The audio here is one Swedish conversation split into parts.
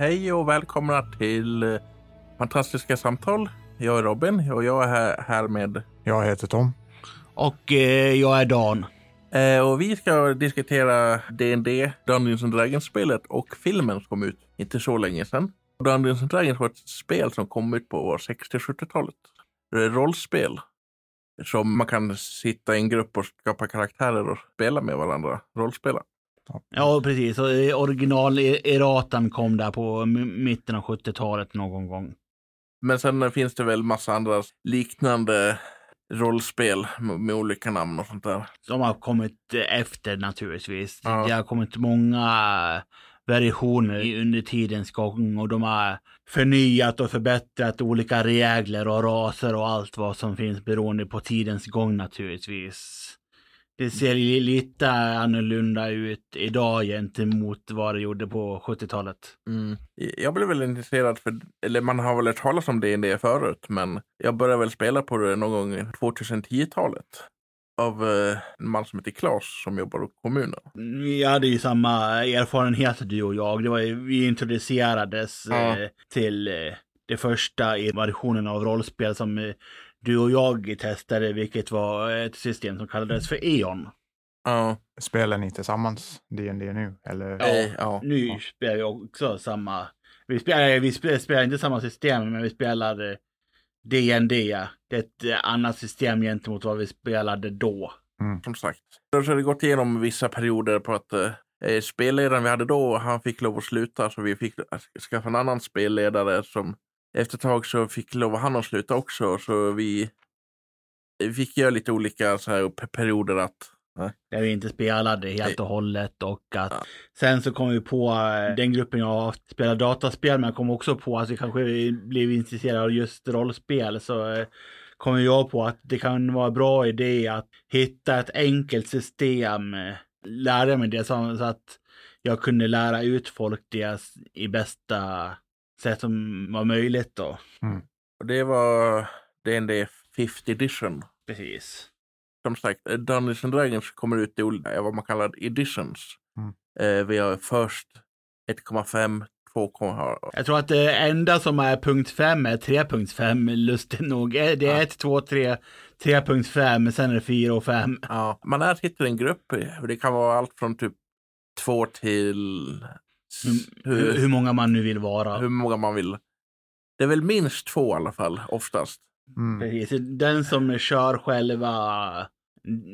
Hej och välkomna till eh, Fantastiska samtal. Jag är Robin och jag är här, här med... Jag heter Tom. Och eh, jag är Dan. Eh, och vi ska diskutera D&D, Dungeons and Dragons-spelet och filmen som kom ut inte så länge sedan. Dungeons and Dragons var ett spel som kom ut på 60-70-talet. Det är rollspel som man kan sitta i en grupp och skapa karaktärer och spela med varandra. Rollspela. Ja, precis. Och original Eratan kom där på mitten av 70-talet någon gång. Men sen finns det väl massa andra liknande rollspel med, olika namn och sånt där. De har kommit efter naturligtvis. Ja. Det har kommit många versioner under tidens gång och de har förnyat och förbättrat olika regler och raser och allt vad som finns beroende på tidens gång naturligtvis. Det ser li- lite annorlunda ut idag gentemot vad det gjorde på 70-talet. Mm. Jag blev väl intresserad för, eller man har väl hört talas om D&D förut, men jag började väl spela på det någon gång 2010-talet. Av eh, en man som heter Claes som jobbar på kommunen. Vi hade ju samma erfarenhet du och jag. Det var ju, vi introducerades Ja. eh, till eh, det första i versionen av rollspel som du och jag testade, vilket var ett system som kallades för E.ON. Ja, Spelar ni tillsammans D&D nu? Eller? eh, ja. Nu Ja. spelar vi också samma... Vi spelar, vi spelar, spelar inte samma system, men vi spelar eh, D&D. Det är ett eh, annat system gentemot vad vi spelade då. som sagt. Då har det gått igenom vissa perioder på att eh, spelledaren vi hade då, han fick lov att sluta så vi fick skaffa en annan spelledare som efter ett tag så fick lov han att sluta också så vi, fick göra lite olika så här, pe- perioder att Där vi inte spelade helt och hållet och att Ja. sen så kom vi på eh, den gruppen jag har spelat dataspel men jag kom också på att vi kanske blev intresserade av just rollspel så eh, kom jag på att det kan vara en bra idé att hitta ett enkelt system, eh, lära mig det så att jag kunde lära ut folk det i bästa sätt som var möjligt då. och det var D&D 50 edition. Precis. Som sagt, eh, Dungeons and Dragons kommer ut i olika, vad man kallar editions. Mm. Eh, vi har först 1,5, 2,5. Jag tror att det enda som är punkt 5 är 3.5 lustigt nog. Eh, Det är Ja. 1, 2, 3, 3.5, sen är det 4 och 5. Ja, man är sitter i en grupp. eh, Det kan vara allt från typ två till s- Hur, hur, hur många man nu vill vara. hur många man vill. Det är väl minst två i alla fall, oftast. Mm. Den som kör själva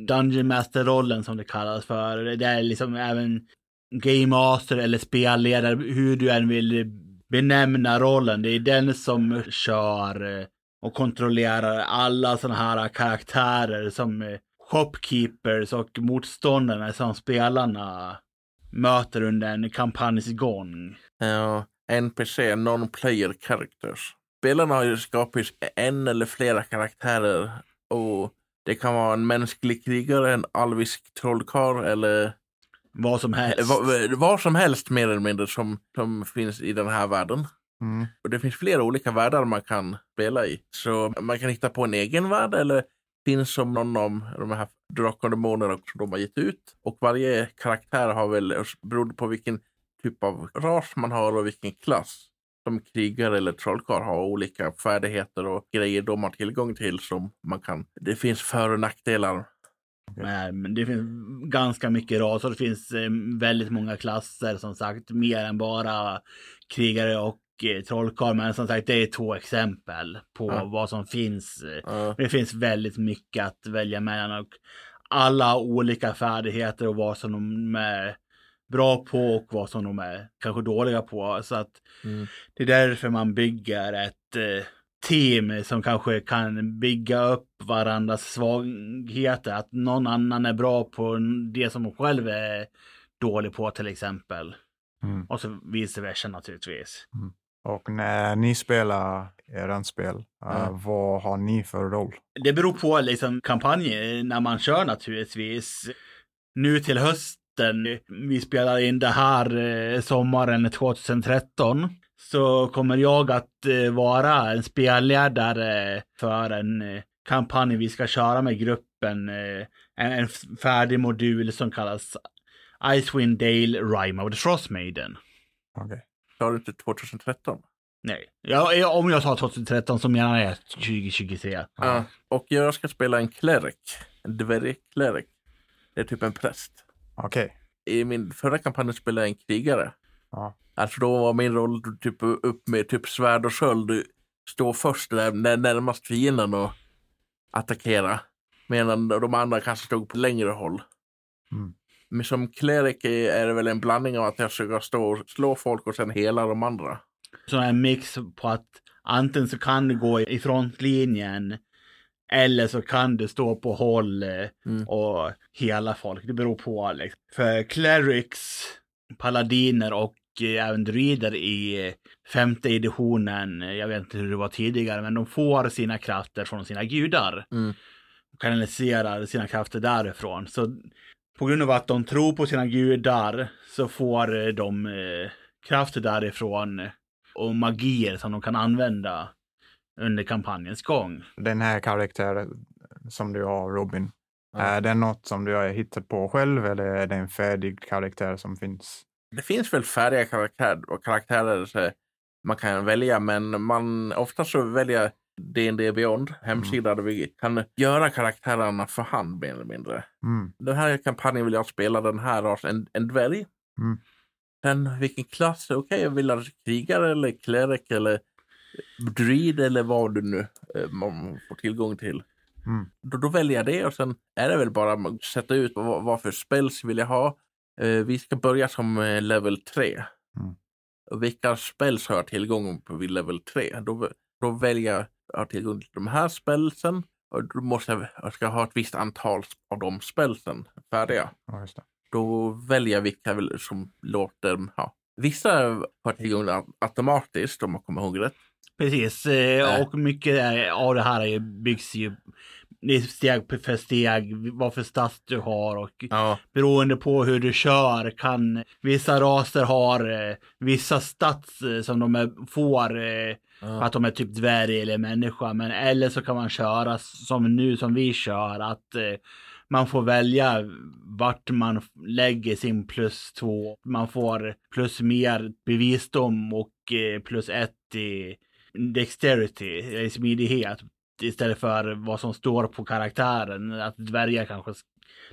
Dungeon Master-rollen som det kallas för. Det är liksom även Game Master eller spelledare, hur du än vill benämna rollen. Det är den som kör eh, och kontrollerar alla sådana här karaktärer som eh, shopkeepers och motståndarna som spelarna möter under en kampanjs gång. Ja, NPC, non-player characters. Spelarna har ju skapat en eller flera karaktärer och det kan vara en mänsklig krigare, en alvisk trollkarl eller Vad som helst. vad, vad som helst mer eller mindre som, som finns i den här världen. Mm. Och det finns flera olika världar man kan spela i. Så man kan hitta på en egen värld eller finns som någon av de här Drakar och Demoner också de har gett ut. Och varje karaktär har väl, beroende på vilken typ av ras man har och vilken klass. Som krigare eller trollkarl har olika färdigheter och grejer de har tillgång till som man kan. Det finns för och nackdelar. Nej, men det finns ganska mycket raser. Det finns eh, väldigt många klasser som sagt. Mer än bara krigare och eh, trollkarl. Men som sagt, det är två exempel på Ja. vad som finns. Ja, Det finns väldigt mycket att välja mellan. Och alla olika färdigheter och vad som de är bra på och vad som de är kanske dåliga på. Så att mm. det är därför man bygger ett eh, team som kanske kan bygga upp varandras svagheter. Att någon annan är bra på det som man själv är dålig på till exempel. Mm. Och så vice versa naturligtvis. Och när ni spelar er spel, uh, vad har ni för roll? Det beror på liksom kampanjen när man kör naturligtvis. Nu till hösten, vi spelar in det här eh, sommaren 2013. Så kommer jag att eh, vara en spelledare för en eh, kampanj vi ska köra med gruppen. Eh, en, färdig modul som kallas Icewind Dale Rime of the Frost Maiden. Sa du inte 2013? Nej. Ja, ja, om jag sa 2013 så menar jag 2023. Ja. Och jag ska spela en cleric. En dvärgklerik. Det är typ en präst. Okej. I min förra kampanj spelade jag en krigare. Ja. Alltså då var min roll typ upp med typ svärd och sköld. Stå först där när- närmast fienden och attackera. Medan de andra kanske stod på längre håll. Mm. Men som cleric är det väl en blandning av att jag ska stå och slå folk och sen hela de andra. Så en mix på att antingen så kan du gå i frontlinjen eller så kan du stå på håll Mm. och hela folk. Det beror på. Liksom. För clerics, paladiner och eh, även druider i eh, femte editionen, eh, jag vet inte hur det var tidigare, men de får sina krafter från sina gudar. Mm. Kanaliserar sina krafter därifrån. Så på grund av att de tror på sina gudar så får eh, de eh, krafter därifrån och magier som de kan använda under kampanjens gång. Den här karaktären som du har, Robin, Ja. är det något som du har hittat på själv eller är det en färdig karaktär som finns? Det finns väl färdiga karaktär, och karaktärer man kan välja, men man ofta så väljer D&D Beyond, hemsida där vi kan göra karaktärerna för hand mer eller mindre. Mm. Den här kampanjen vill jag spela den här rasen, en, en dvärg. Mm. Sen vilken klass, okej, jag vill ha krigare eller cleric eller druid eller vad du nu eh, man får tillgång till. Mm. Då, då väljer jag det och sen är det väl bara att sätta ut vad, vad för spells vill jag ha. Eh, vi ska börja som eh, level 3. Mm. Vilka spells har jag tillgång på vid level 3? Då, då väljer jag att ha tillgång till de här spelsen och då måste jag, ska ha ett visst antal av de spelsen färdiga. Ja, just det. Då väljer jag vilka som låter, ja. Vissa har tillgång automatiskt om man kommer ihåg rätt. Precis, eh, Nej. och mycket av det här byggs ju det är steg för steg, vad för stats du har och Ja. beroende på hur du kör kan vissa raser har eh, vissa stats eh, som de är, får eh, för att de är typ dvärg eller människa. Men eller så kan man köra som nu som vi kör att eh, man får välja vart man lägger sin plus två. Man får plus mer bevisdom och eh, plus ett i dexterity, i smidighet. Istället för vad som står på karaktären. Att dvärgar kanske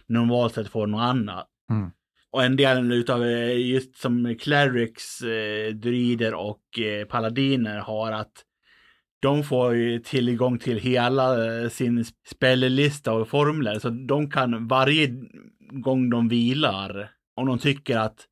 normalt sett får något annat. Mm. Och en del utav eh, just som clerics, eh, druider och eh, paladiner har att de får ju tillgång till hela eh, sin spellista och formler. Så de kan varje gång de vilar, om de tycker att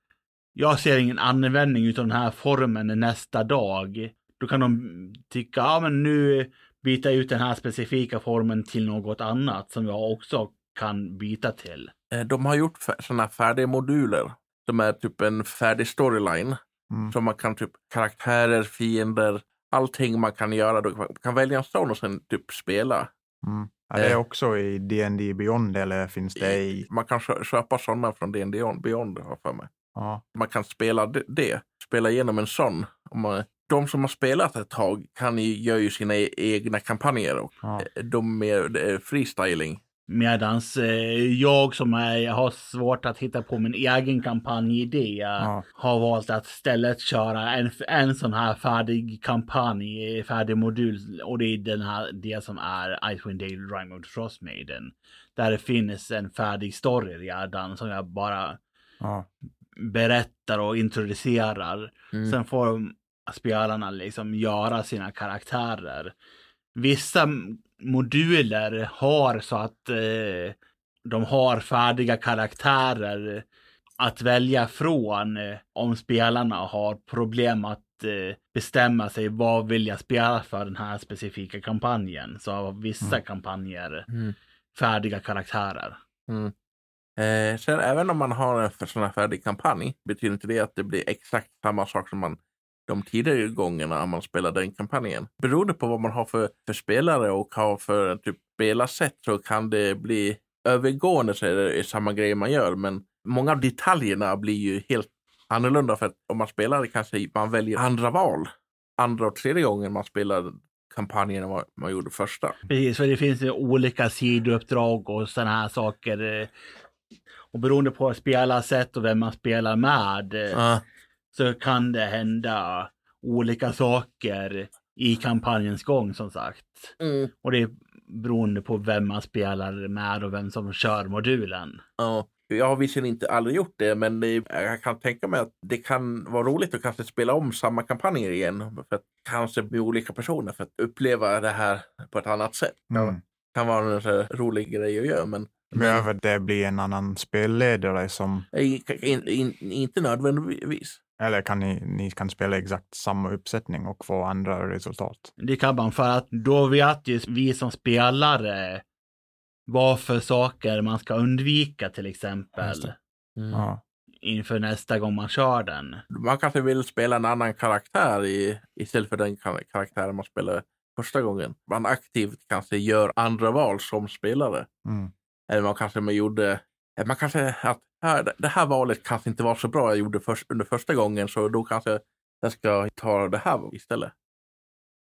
jag ser ingen användning utav den här formen nästa dag, då kan de tycka, ja men nu byta ut den här specifika formen till något annat som jag också kan byta till. Eh, De har gjort sådana färdiga moduler. som är typ en färdig storyline. Mm. Så man kan typ karaktärer, fiender, allting man kan göra. Du kan välja en sån och sen typ spela. Mm. Är det Eh. också i D&D Beyond eller finns det i... Man kan kö- köpa sådana från D&D Beyond, har jag för mig. Ja. Man kan spela det- det, spela igenom en sån. Om man, de som har spelat ett tag kan ju, gör ju sina e- egna kampanjer. Och ja. de är det är freestyling. Medans eh, jag som är, har svårt att hitta på min egen kampanjidé Ja. har valt att istället köra en, en sån här färdig kampanj, färdig modul. Och det är den här, det som är Icewind Dale Rime of the Frost Maiden. Där det finns en färdig story redan som jag bara Ja. berättar och introducerar. Mm. Sen får spelarna liksom göra sina karaktärer. Vissa moduler har så att eh, de har färdiga karaktärer att välja från eh, om spelarna har problem att eh, bestämma sig vad vill jag spela för den här specifika kampanjen. Så har vissa Mm. kampanjer Mm. färdiga karaktärer. Mm. Eh, sen även om man har en sån här färdig kampanj betyder inte det att det blir exakt samma sak som man de tidigare gångerna man spelar den kampanjen. Beroende på vad man har för, för spelare och har för typ spelarsätt så kan det bli övergående så är det samma grej man gör. Men många av detaljerna blir ju helt annorlunda för att om man spelar kanske man väljer andra val. Andra och tredje gången man spelar kampanjen än vad man gjorde första. Precis, för det finns olika sidouppdrag och sådana här saker. Och beroende på spelarsätt och vem man spelar med Ja. Så kan det hända olika saker i kampanjens gång som sagt. Mm. Och det är beroende på vem man spelar med och vem som kör modulen. Ja. Jag har visserligen inte aldrig gjort det, men det, jag kan tänka mig att det kan vara roligt att kanske spela om samma kampanjer igen. För att, kanske med olika personer för att uppleva det här på ett annat sätt. Mm. Det kan vara en så rolig grej att göra, men Behöver det bli en annan spelledare som, in, in, in, inte nödvändigtvis. Eller kan ni, ni kan spela exakt samma uppsättning och få andra resultat? Det kan man för att då vet ju vi som spelare vad för saker man ska undvika till exempel. Mm. Ja. inför nästa gång man kör den. Man kanske vill spela en annan karaktär i, istället för den kar- karaktären man spelade första gången. Man aktivt kanske gör andra val som spelare. Mm. Eller man kanske man gjorde, man kanske att "Ah, det- här valet kanske inte var så bra jag gjorde först, under första gången så då kanske jag ska ta det här istället.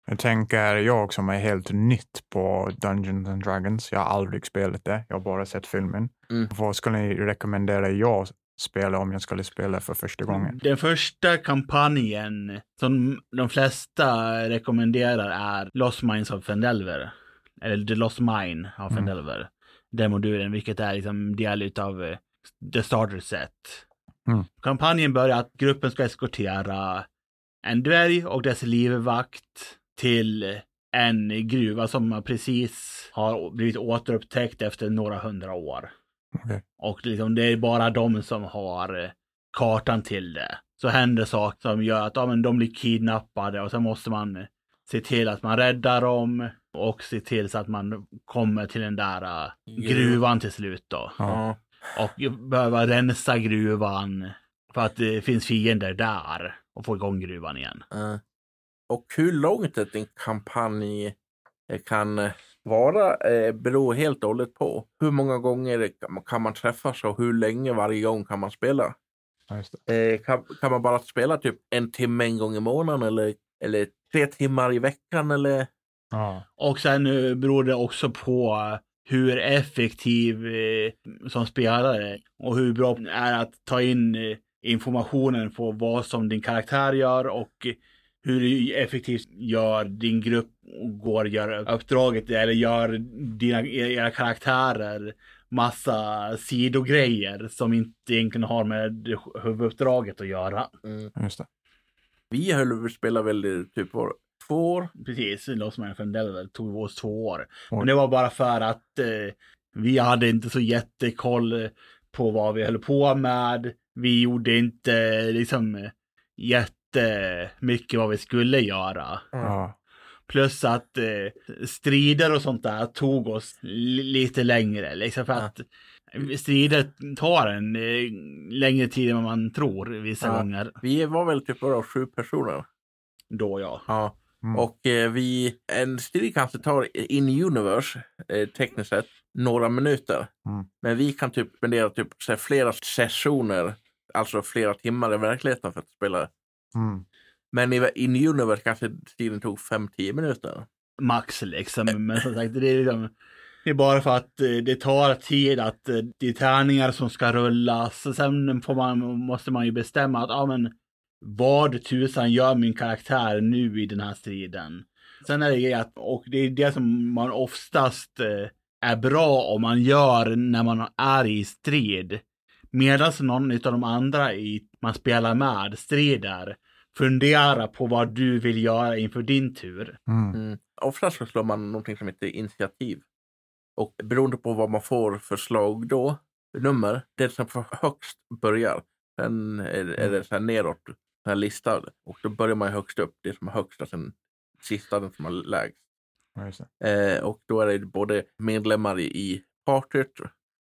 Jag tänker, jag som är helt nytt på Dungeons and Dragons, jag har aldrig spelat det, jag har bara sett filmen. Mm. Vad skulle ni rekommendera jag spela om jag skulle spela för första gången? Den första kampanjen som de flesta rekommenderar är Lost Minds of Fendelver. Eller The Lost Mine av Mm. Den modulen, vilket är liksom del utav eh, The Starter Set. Mm. Kampanjen börjar att gruppen ska eskortera en dvärg och dess livvakt till en gruva som precis har blivit återupptäckt efter några hundra år. Okej. Och liksom, det är bara de som har eh, kartan till det. Så händer saker som gör att ja, men de blir kidnappade och så måste man eh, se till att man räddar dem och se till så att man kommer till den där eh, gruvan till slut då. Ja. Och behöva rensa gruvan för att det finns fiender där och få igång gruvan igen. Och hur långt ett en kampanj kan vara eh, beror helt och hållet på hur många gånger kan man träffas och hur länge varje gång kan man spela. Ja, just det. Eh, kan, kan man bara spela typ en timme en gång i månaden eller, eller tre timmar i veckan eller? Ja. Och sen eh, beror det också på eh, hur effektiv eh, som spelare och hur bra det är att ta in eh, informationen på vad som din karaktär gör och hur effektivt gör din grupp går och gör uppdraget eller gör dina era karaktärer massa sidogrejer som inte egentligen har med huvuduppdraget att göra. Mm. Just det. Vi höll på att spela väl typ var två år. Precis, Lost Man from Delaware tog oss två år. Oj. Men det var bara för att eh, vi hade inte så jättekoll på vad vi höll på med. Vi gjorde inte liksom eh, jättemycket vad vi skulle göra. Ja. Plus att eh, strider och sånt där tog oss li- lite längre. Liksom för Ja. att strider tar en längre tid än vad man tror vissa Ja. gånger. Vi var väl typ bara sju personer. Då ja. Ja. Mm. Och eh, vi, en strid kanske tar in universe, eh, tekniskt sett, några minuter. Mm. Men vi kan typ spendera typ så här, flera sessioner, alltså flera timmar i verkligheten för att spela. Mm. Men i, in universe kanske striden tog 5-10 minuter. max liksom. Men som sagt, det är, liksom, det är bara för att eh, det tar tid att eh, det är tärningar som ska rullas. Sen får man, måste man ju bestämma att, ja men, vad tusan gör min karaktär nu i den här striden? Sen är det ju att, och det är det som man oftast eh, är bra om man gör när man är i strid. Medan någon av de andra i, man spelar med strider fundera på vad du vill göra inför din tur. Mm. Mm. Oftast så slår man någonting som heter initiativ. Och beroende på vad man får för slag då, nummer, det som får högst börjar. Sen är, är det så här neråt, så här lista. Och då börjar man högst upp, det som är högst och sen sista den som är lägst. Eh, och då är det både medlemmar i, partyt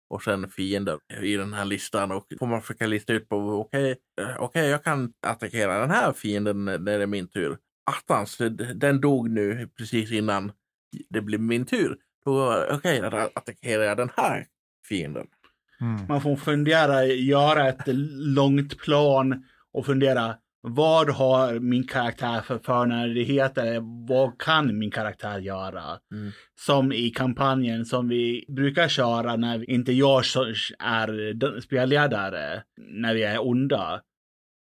och sen fiender i den här listan. Och får man försöka lista ut på okej, eh, okej, jag kan attackera den här fienden när det är min tur. Attans, den dog nu precis innan det blir min tur. Okej, då attackerar jag den här fienden. Mm. Man får fundera, göra ett långt plan och fundera vad har min karaktär för förnärdigheter? Vad kan min karaktär göra? Mm. Som i kampanjen som vi brukar köra när inte jag är spelledare, när vi är onda.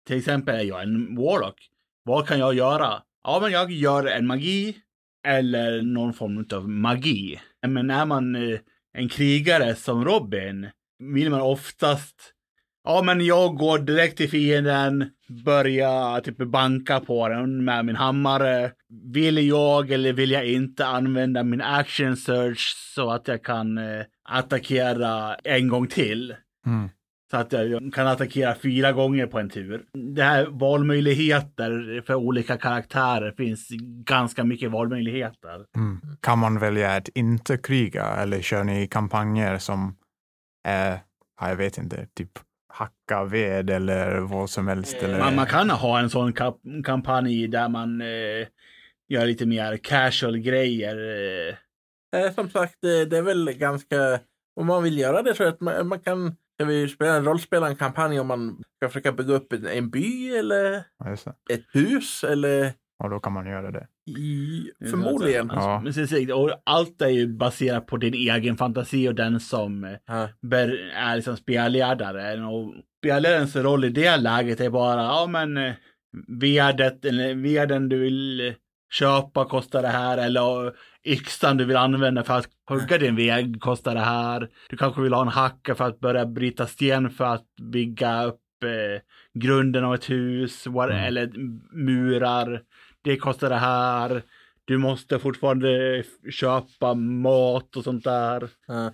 till exempel är jag en warlock. Vad kan jag göra? Ja, men jag gör en magi eller någon form av magi. Men är man eh, en krigare som Robin vill man oftast Ja, men jag går direkt till fienden, börjar typ banka på den med min hammare. Vill jag eller vill jag inte använda min action search så att jag kan eh, attackera en gång till? Mm. Så att jag kan attackera fyra gånger på en tur. Det här valmöjligheter för olika karaktärer finns ganska mycket valmöjligheter. Mm. Kan man välja att inte kriga eller kör ni kampanjer som är, ja, jag vet inte, typ hacka ved eller vad som helst? Eller... Man, man kan ha en sån kap- kampanj där man eh, gör lite mer casual grejer. Eh. Eh, som sagt, det är väl ganska... Om man vill göra det så att man, man kan... Ska vi spela en rollspela en kampanj om man ska försöka bygga upp en, en by eller Ja, ett hus eller... Och då kan man göra det. I, förmodligen. Ja. Och allt är ju baserat på din egen fantasi och den som eh, Ja. ber, är liksom spelledaren. Och spelledarens roll i det läget är bara, ja men eh, vedet, eller veden du vill eh, köpa kostar det här eller eh, yxan du vill använda för att hugga din väg kostar det här. Du kanske vill ha en hacka för att börja bryta sten för att bygga upp eh, grunden av ett hus what, Mm. eller murar. Det kostar det här. Du måste fortfarande köpa mat och sånt där. Ja.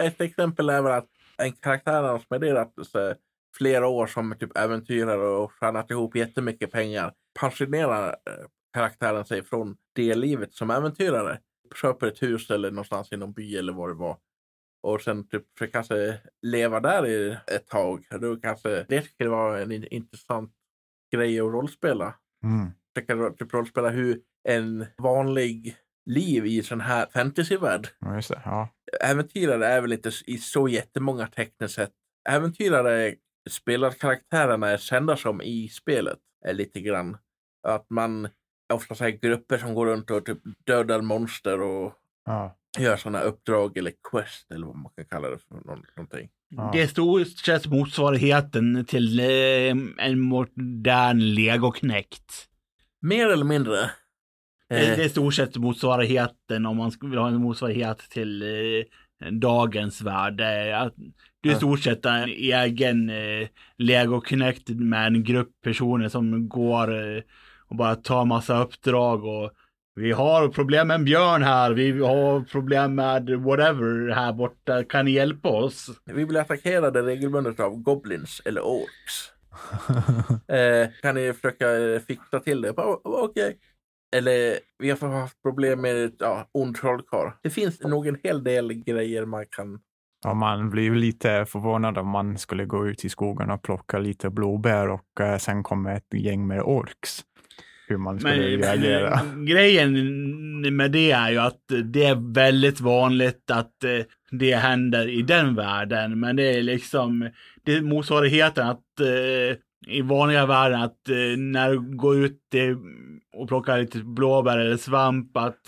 Ett exempel är väl att en karaktär har spenderat så, flera år som typ äventyrare och tjänat ihop jättemycket pengar. Pensionerar eh, karaktären sig från det livet som äventyrare. Köper ett hus eller någonstans i någon by eller vad det var. Och sen typ för kanske leva där i ett tag. Då kanske det skulle vara en in- intressant grej att rollspela. Mm. Försöka typ rollspela hur en vanlig liv i sån här fantasyvärld Ja. Ja. äventyrare är väl inte i så jättemånga tekniskt sett. Äventyrare spelar karaktärerna är kända som i spelet. Är lite grann. Att man ofta så här grupper som går runt och typ dödar monster och Ja. gör sådana uppdrag eller quest eller vad man kan kalla det för någon, någonting. Ja. Det är stort sett motsvarigheten till eh, en modern legoknekt. Mer eller mindre. Det, Eh, det är stort sett motsvarigheten om man vilja ha en motsvarighet till eh, dagens värld. Du är i stort sett en egen eh, Lego Connect med en grupp personer som går och bara tar massa uppdrag och vi har problem med en björn här, vi har problem med whatever här borta, kan ni hjälpa oss? vi blir attackerade regelbundet av goblins eller orks. Eh, kan ni försöka eh, fixa till det? Bara, "O- Okej. Eller vi har haft problem med ja, ond trollkarl. Det finns nog en hel del grejer man kan... Ja, man blir ju lite förvånad om man skulle gå ut i skogen och plocka lite blåbär och eh, sen kommer ett gäng med orks. Hur man skulle Men, reagera. men grejen med det är ju att det är väldigt vanligt att eh, det händer i den världen. Men det är liksom, det är motsvarigheten att eh, i vanliga världen att eh, när du går ut och plockar lite blåbär eller svamp att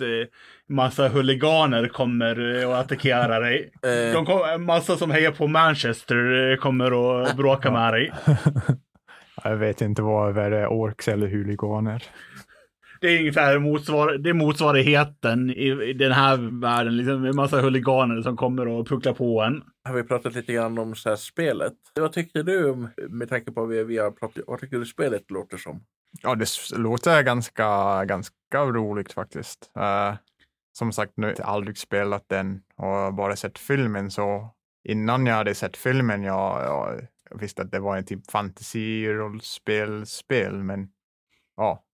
massa huliganer kommer och attackerar dig. De kom, massa som hejar på Manchester kommer och bråka med dig. Jag vet inte vad är det orks eller huliganer. Det är ungefär motsvar, det är motsvarigheten i, i den här världen. Liksom en massa huliganer som kommer och pucklar på en. har vi pratat lite grann om så här spelet. Vad tycker du om, med tanke på vad vi, vi har pratat Vad tycker du spelet låter som? Ja, det låter ganska, ganska roligt faktiskt. Eh, som sagt, nu har jag aldrig spelat den och bara sett filmen så innan jag hade sett filmen jag, jag visste att det var en typ fantasy-rollspel-spel men ja,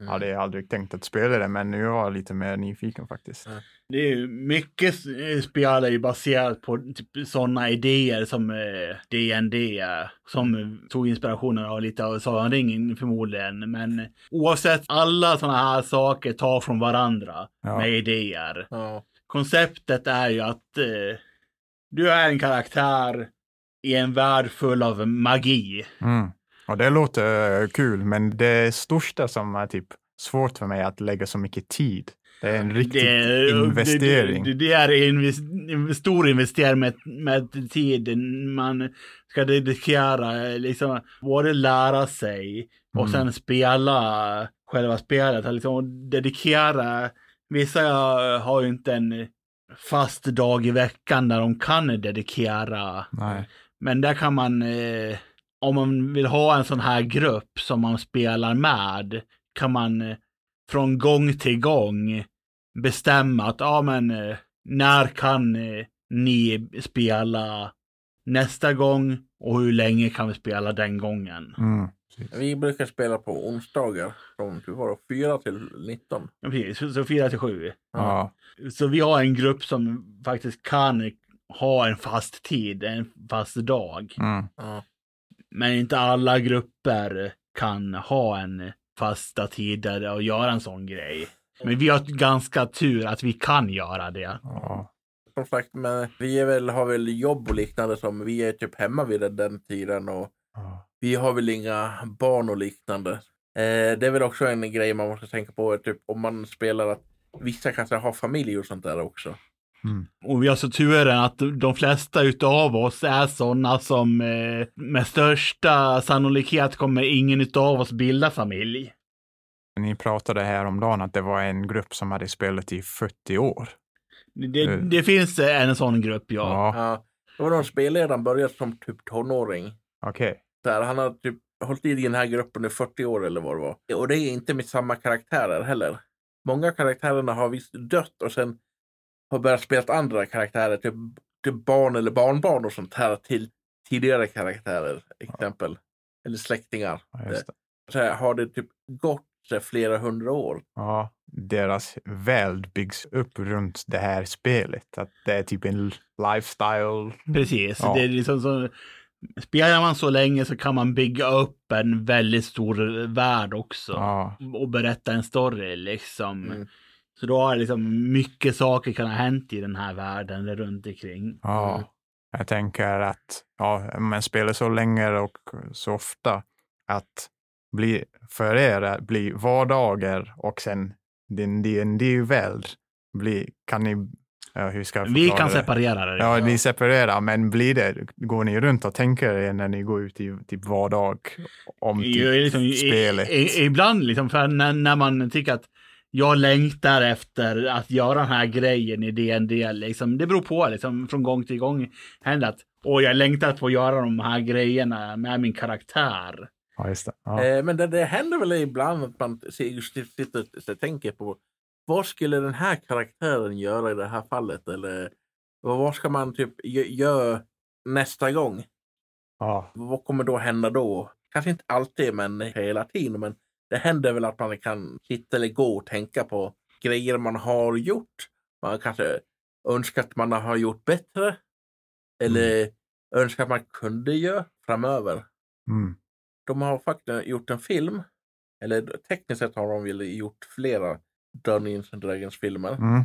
Mm. hade jag aldrig tänkt att spela det men nu är jag lite mer nyfiken faktiskt. Det är ju mycket eh, spel är ju baserat på typ sådana idéer som eh, eh, som eh, tog inspirationen av lite av Sagan ringen förmodligen. Men oavsett, alla sådana här saker tar från varandra Ja. med idéer. Ja. konceptet är ju att eh, du är en karaktär i en värld full av magi. Mm. Och det låter kul men det största som är typ svårt för mig är att lägga så mycket tid Det är en riktig Det är- investering. Det, det, det är en invest- stor investering med, med tid. Man ska dedikera, liksom, både lära sig och Mm. sen spela själva spelet. Liksom, dedikera. Vissa har ju inte en fast dag i veckan där de kan dedikera. Nej. Men där kan man, eh, om man vill ha en sån här grupp som man spelar med, kan man eh, från gång till gång bestämma att, ja men, eh, när kan eh, ni spela nästa gång och hur länge kan vi spela den gången? Mm. Vi brukar spela på onsdagar från typ var det, 4 till 19. Ja, precis, så- så fyra till sju. Ja. Så vi har en grupp som faktiskt kan ha en fast tid, en fast dag. Mm. Men inte alla grupper kan ha en fasta tider och göra en sån grej. Men vi har ganska tur att vi kan göra det. Ja. Som sagt, men vi är väl, har väl jobb och liknande som vi är typ hemma vid den, den tiden och Ja. vi har väl inga barn och liknande. Eh, det är väl också en grej man måste tänka på, typ om man spelar att vissa kanske har familj och sånt där också. Mm. Och vi har så turen att de flesta utav oss är sådana som eh, med största sannolikhet kommer ingen utav oss bilda familj. Ni pratade här om dagen att det var en grupp som hade spelat i 40 år. Det, Mm. det finns en sån grupp, ja. Ja, Ja, det var någon spelledaren började som typ tonåring. okej. Här, han har typ hållit i den här gruppen i 40 år eller vad det var. Och det är inte med samma karaktärer heller. Många karaktärerna har visst dött och sen har börjat spela andra karaktärer, typ, typ barn eller barnbarn och sånt här till tidigare karaktärer, exempel. Eller släktingar. Ja, just det. Så här, har det typ gått så här, flera hundra år. Ja, deras värld byggs upp runt det här spelet. Att det är typ en lifestyle. Precis. Ja. Det är liksom så, spelar man så länge så kan man bygga upp en väldigt stor värld också. Ja, Och berätta en story liksom. Mm. Så då har liksom mycket saker kan ha hänt i den här världen runt omkring. ja. Mm. Jag tänker att ja, man spelar så länge och så ofta att bli, för er att bli vardagar och sen din D&D-värld bli, kan ni, ja, hur ska jag Vi kan det? separera det. Ja, ni separerar, men blir det, går ni runt och tänker er när ni går ut i typ vardag om typ Jo, liksom, i- spelet? I, ibland liksom, för när, när man tycker att jag längtar efter att göra den här grejen i DND, liksom, det beror på, liksom, från gång till gång händer att och jag längtar att få göra de här grejerna med min karaktär. Ja, just det. Ja. Eh, men det, det händer väl ibland att man sitter och tänker på vad skulle den här karaktären göra i det här fallet? Eller vad ska man typ gö- göra nästa gång? ja. Vad kommer då hända då? Kanske inte alltid, men hela tiden. Men det händer väl att man kan sitta eller gå och tänka på grejer man har gjort. Man kanske önskar att man har gjort bättre. Eller önskar att man kunde göra framöver. Mm. De har faktiskt gjort en film. Eller tekniskt sett har de väl gjort flera Dungeons and Dragons filmer. Mm.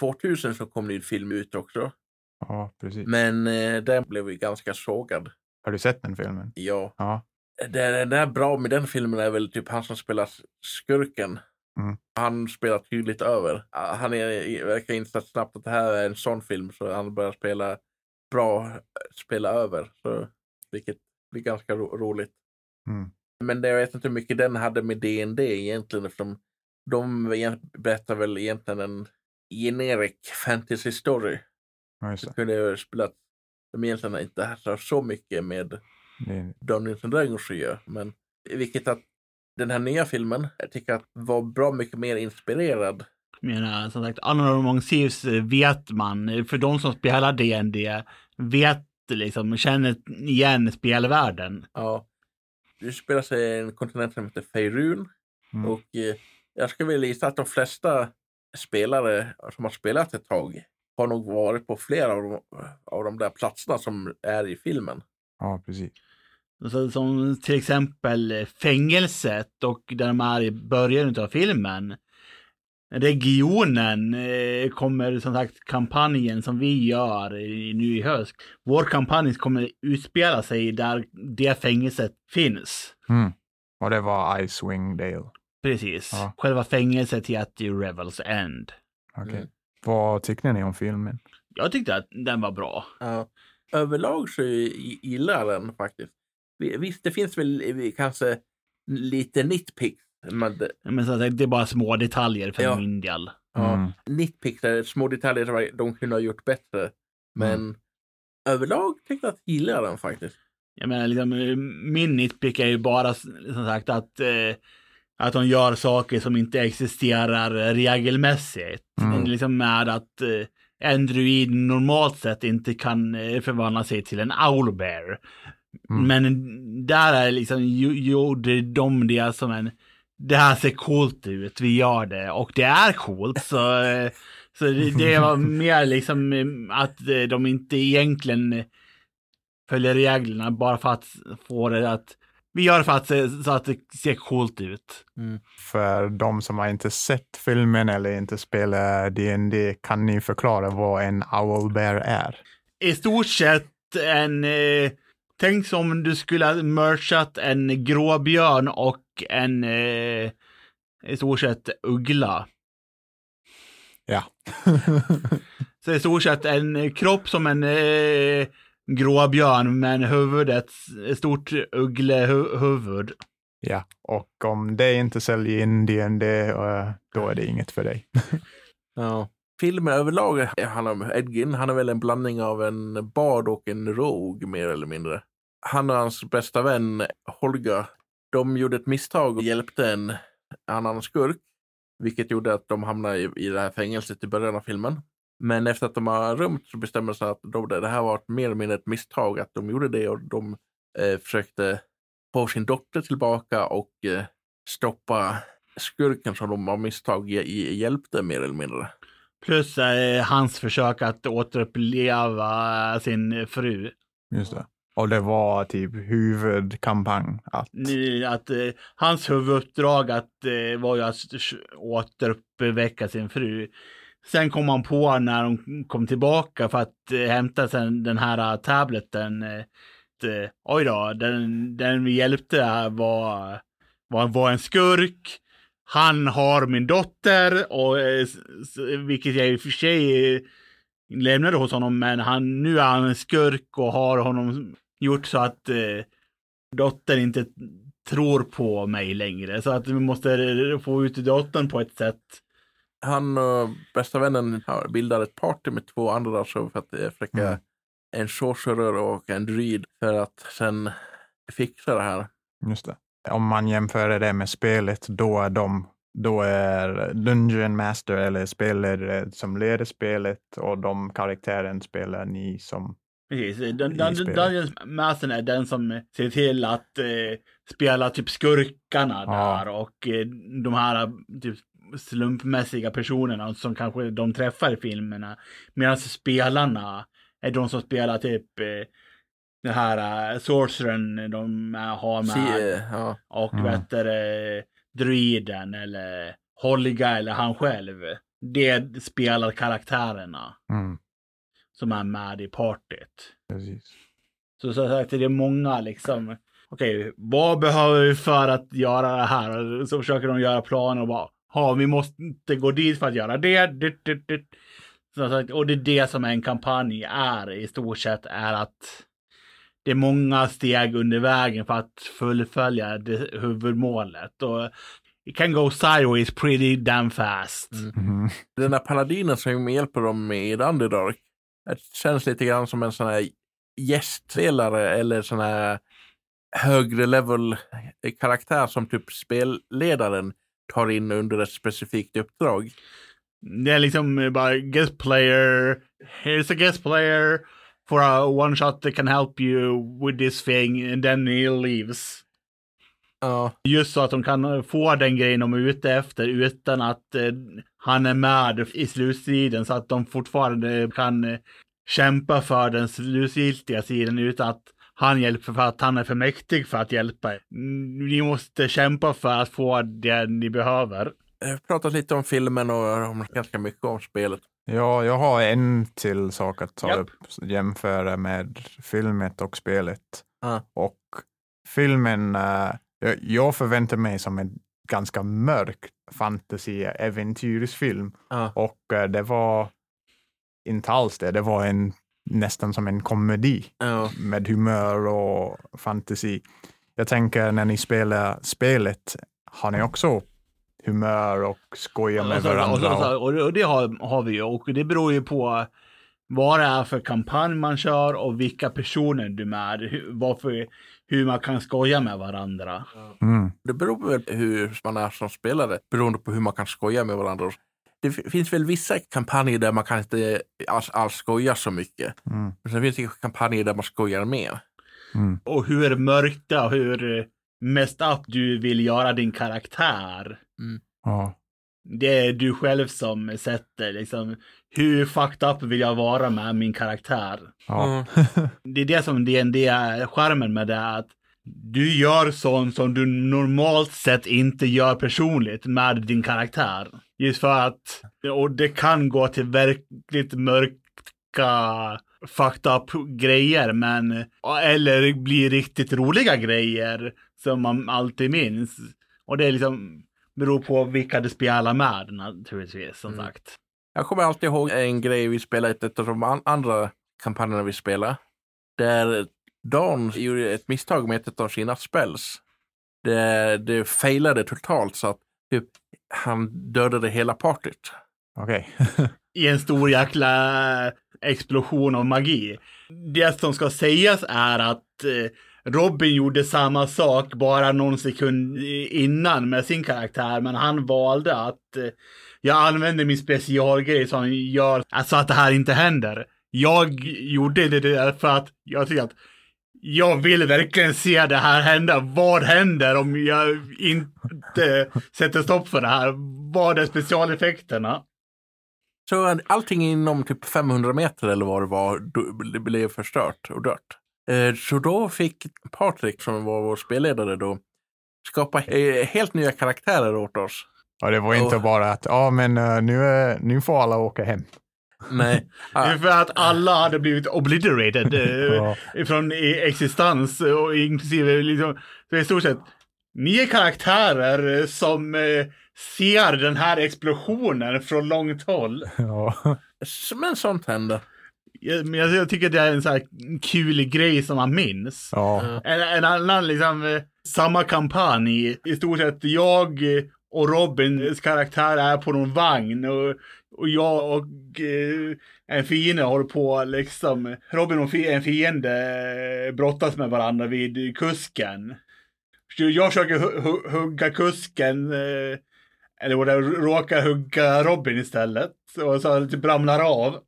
2000 så kom det en film ut också. ja, precis. Men eh, den blev ju ganska sågad. Har du sett den filmen? Ja. Ja. Det, det är bra med den filmen är väl typ han som spelar skurken. Mm. Han spelar tydligt över. Han är, verkar insatt snabbt att det här är en sån film så han börjar spela bra, spela över. Så, vilket blir ganska ro, roligt. Mm. Men det, jag vet inte hur mycket den hade med D&D egentligen eftersom de berättar väl egentligen en generic fantasy story. Ja, just det. kunde jag spela de egentligen inte har så mycket med det. Dungeons and Dragons göra. Men vilket att den här nya filmen, jag tycker att var bra mycket mer inspirerad. Jag menar, som sagt, Honor Among Thieves vet man, för de som spelar DND vet liksom, känner igen spelvärlden. Ja, det spelar sig en kontinent som heter Feirun. Mm. Och eh, jag skulle vilja gissa att de flesta spelare som har spelat ett tag har nog varit på flera av de, av de där platserna som är i filmen. Ja, precis. Så, som till exempel fängelset och där de är i början av filmen. Regionen eh, kommer som sagt kampanjen som vi gör i, nu i höst. Vår kampanj kommer utspela sig där det fängelset finns. Mm. Och det var Icewing Dale. Precis. Ja. Själva fängelset heter ju Revels End. Okej. Mm. Vad tyckte ni om filmen? Jag tyckte att den var bra. Ja. Överlag så gi- gillar jag den faktiskt. Vi- Visst, det finns väl eh, kanske lite nitpicks. Men det, Men så att det är bara små detaljer för Ja. min del. ja, Mm. nitpicks är små detaljer som de kunde ha gjort bättre. Men överlag tyckte jag att jag gillar den faktiskt. Jag menar, liksom, eh, min nitpick är ju bara som sagt att, eh, att de gör saker som inte existerar regelmässigt. Mm. Liksom med att eh, en druid normalt sett inte kan eh, förvandla sig till en owlbear. Mm. Men där är liksom, gjorde de det som en, det här ser coolt ut, vi gör det. Och det är coolt, så, så det, det var mer liksom att de inte egentligen följer reglerna bara för att få det att, vi gör det för att se, så att det ser coolt ut. För de som har inte sett filmen eller inte spelat D&D kan ni förklara vad en owlbear är? I stort sett en, eh, tänk som du skulle ha merchat en gråbjörn och en, eh, i stort sett uggla. Ja. Så i stort sett en kropp som en eh, gråbjörn men huvudet ett stort ugglehuvud. ja, och om det inte säljer in D&D eh, då är det inget för dig. Ja. Filmen överlag handlar om Edgin. Han är väl en blandning av en bard och en rogue mer eller mindre. Han och hans bästa vän Holga, de gjorde ett misstag och hjälpte en annan skurk. Vilket gjorde att de hamnade i, i det här fängelset i början av filmen. Men efter att de har rymt så bestämde de sig att de, det här var ett, mer eller mindre ett misstag att de gjorde det och de eh, försökte få sin dotter tillbaka och eh, stoppa skurken som de av misstag hj- hj- hjälpte mer eller mindre. Plus eh, hans försök att återuppleva sin fru. Just det. Och det var typ huvudkampanj. Att, Ni- Att, eh, hans huvuduppdrag att, eh, var ju att återuppväcka sin fru. Sen kom han på när de kom tillbaka för att eh, hämta sen den här eh, tableten. Eh, att, eh, oj då, den, den vi hjälpte var, var, var en skurk. Han har min dotter, och, eh, vilket jag i och för sig eh, lämnade hos honom, men han, nu är han en skurk och har honom gjort så att eh, dottern inte tror på mig längre. Så att vi måste få ut dottern på ett sätt. Han och bästa vännen har- bildar ett party med två andra så för att eh, försöka Mm. en sorcerer och en druid för att sen fixa det här. just det. Om man jämför det med spelet, då är de då är Dungeon Master eller spelledare som leder spelet och de karaktären spelar ni som Precis. Dun- spelet. Dungeons Master är den som ser till att eh, spela typ skurkarna Ja. där och eh, de här eh, typ slumpmässiga personerna som kanske de träffar i filmerna. Medan spelarna är de som spelar typ eh, den här uh, sorcerern de eh, har med. Se, ja. Och Mm. vet du, eh, druiden eller Holga eller han själv. Det spelar karaktärerna mm, som är med i partyt. precis. Så som sagt, det är många liksom. Okej, vad behöver vi för att göra det här? Så försöker de göra planer och bara, ja, vi måste gå dit för att göra det. Dit, dit, dit. Som sagt, och det är det som en kampanj är i stort sett, är att det är många steg under vägen för att fullfölja det huvudmålet. Och it can go sideways pretty damn fast. Mm. Mhm. Den där paladinen som hjälper dem i The Underdark. Det känns lite grann som en sån här gästspelare eller sån här högre level eh, karaktär som typ spelledaren tar in under ett specifikt uppdrag. Det är liksom eh, bara guest player. Here's a guest player for a one shot that can help you with this thing and then he leaves. Ja, Just så att de kan få den grejen de är ute efter utan att eh, han är med i slutstriden så att de fortfarande kan eh, kämpa för den slutgiltiga sidan utan att han hjälper för att han är för mäktig för att hjälpa. Mm, Ni måste kämpa för att få det ni behöver. jag har pratat lite om filmen och om ganska mycket om spelet. Ja, jag har en till sak att ta Japp. upp, jämföra med filmet och spelet. Ja. Och filmen, eh, jag, förväntar mig som en ganska mörk fantasy-äventyrsfilm. Ja. Och eh, det var inte alls det, det var en, nästan som en komedi Ja. med humör och fantasy. Jag tänker när ni spelar spelet, har ni också humör och skojar med Och, så, och, varandra? så, och, och- så, och, det- och det har, har vi ju. Och det beror ju på vad det är för kampanj man kör och vilka personer du är med. Varför, hur man kan skoja med varandra. Mm, Det beror väl hur man är som spelare, beroende på hur man kan skoja med varandra. Det finns väl vissa kampanjer där man kan inte alls, alls skoja så mycket. mm, Men sen finns det kampanjer där man skojar mer. mm. Och hur mörkta, hur mest up du vill göra din karaktär. Ja, Det är du själv som sätter liksom. Hur fucked up vill jag vara med min karaktär? ja. Det är det som DND är charmen med det. Att du gör sånt som du normalt sett inte gör personligt med din karaktär. Just för att, och det kan gå till verkligt mörka fucked up grejer, men, eller bli riktigt roliga grejer som man alltid minns. Och det är liksom, beror på vilka du spelar med naturligtvis, som Mm. sagt. Jag kommer alltid ihåg en grej vi spelade i ett av de an- andra kampanjerna vi spelade. Där Dan gjorde ett misstag med ett av sina spells. Det, det failade totalt så att typ, han dödade hela partyt. okej. i en stor jäkla explosion av magi. Det som ska sägas är att eh, Robin gjorde samma sak bara någon sekund innan med sin karaktär, men han valde att eh, jag använder min specialgrej som gör alltså att det här inte händer. Jag gjorde det där för att jag tycker att jag vill verkligen se det här hända. Vad händer om jag inte sätter stopp för det här? Vad är specialeffekterna? Så allting inom typ 500 meter eller vad det var det blev förstört och dött. Eh, Så då fick Patrik, som var vår spelledare då, skapa helt nya karaktärer åt oss. Och det var inte Och- bara att, ja men eh, nu, är, nu får alla åka hem. Nej, Det är ah, för att alla hade blivit obliterated eh, Ja. från i existens och inklusive liksom, så i stort sett ni är karaktärer som ser den här explosionen från långt håll. Ja. men sånt händer. Men jag, jag tycker det är en så här kul grej som man minns. Ja. En, en annan liksom, eh, samma kampanj. I stort sett jag och Robins karaktär är på någon vagn och, och jag och eh, en fiende håller på liksom. Robin och en fiende eh, brottas med varandra vid kusken. Så jag försöker hu- hu- hugga kusken. Eh, eller råkar hugga Robin istället. Och så typ ramlar av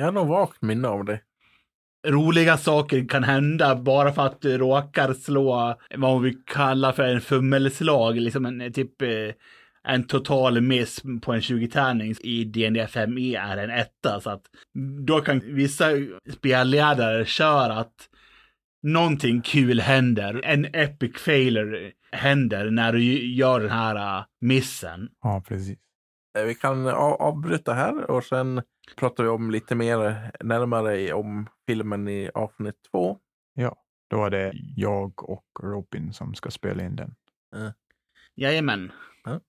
Jag har nog vagt minne av det. roliga saker kan hända bara för att du råkar slå vad vi kallar för en fummelslag, liksom en typ eh, en total miss på en 20-tärning i DND 5e är en etta. Så att då kan vissa spelledare köra att någonting kul händer. En epic failure händer när du gör den här uh, missen. ja, precis. Eh, Vi kan avbryta här och sen pratar vi om lite mer närmare i- om filmen i avsnitt två. Då är det jag och Robin som ska spela in den. Jajamän. Ja.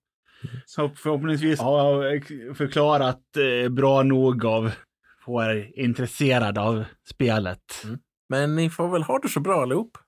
Så förhoppningsvis har jag förklarat eh, bra nog av få er intresserade av spelet. Men ni får väl ha det så bra allihop.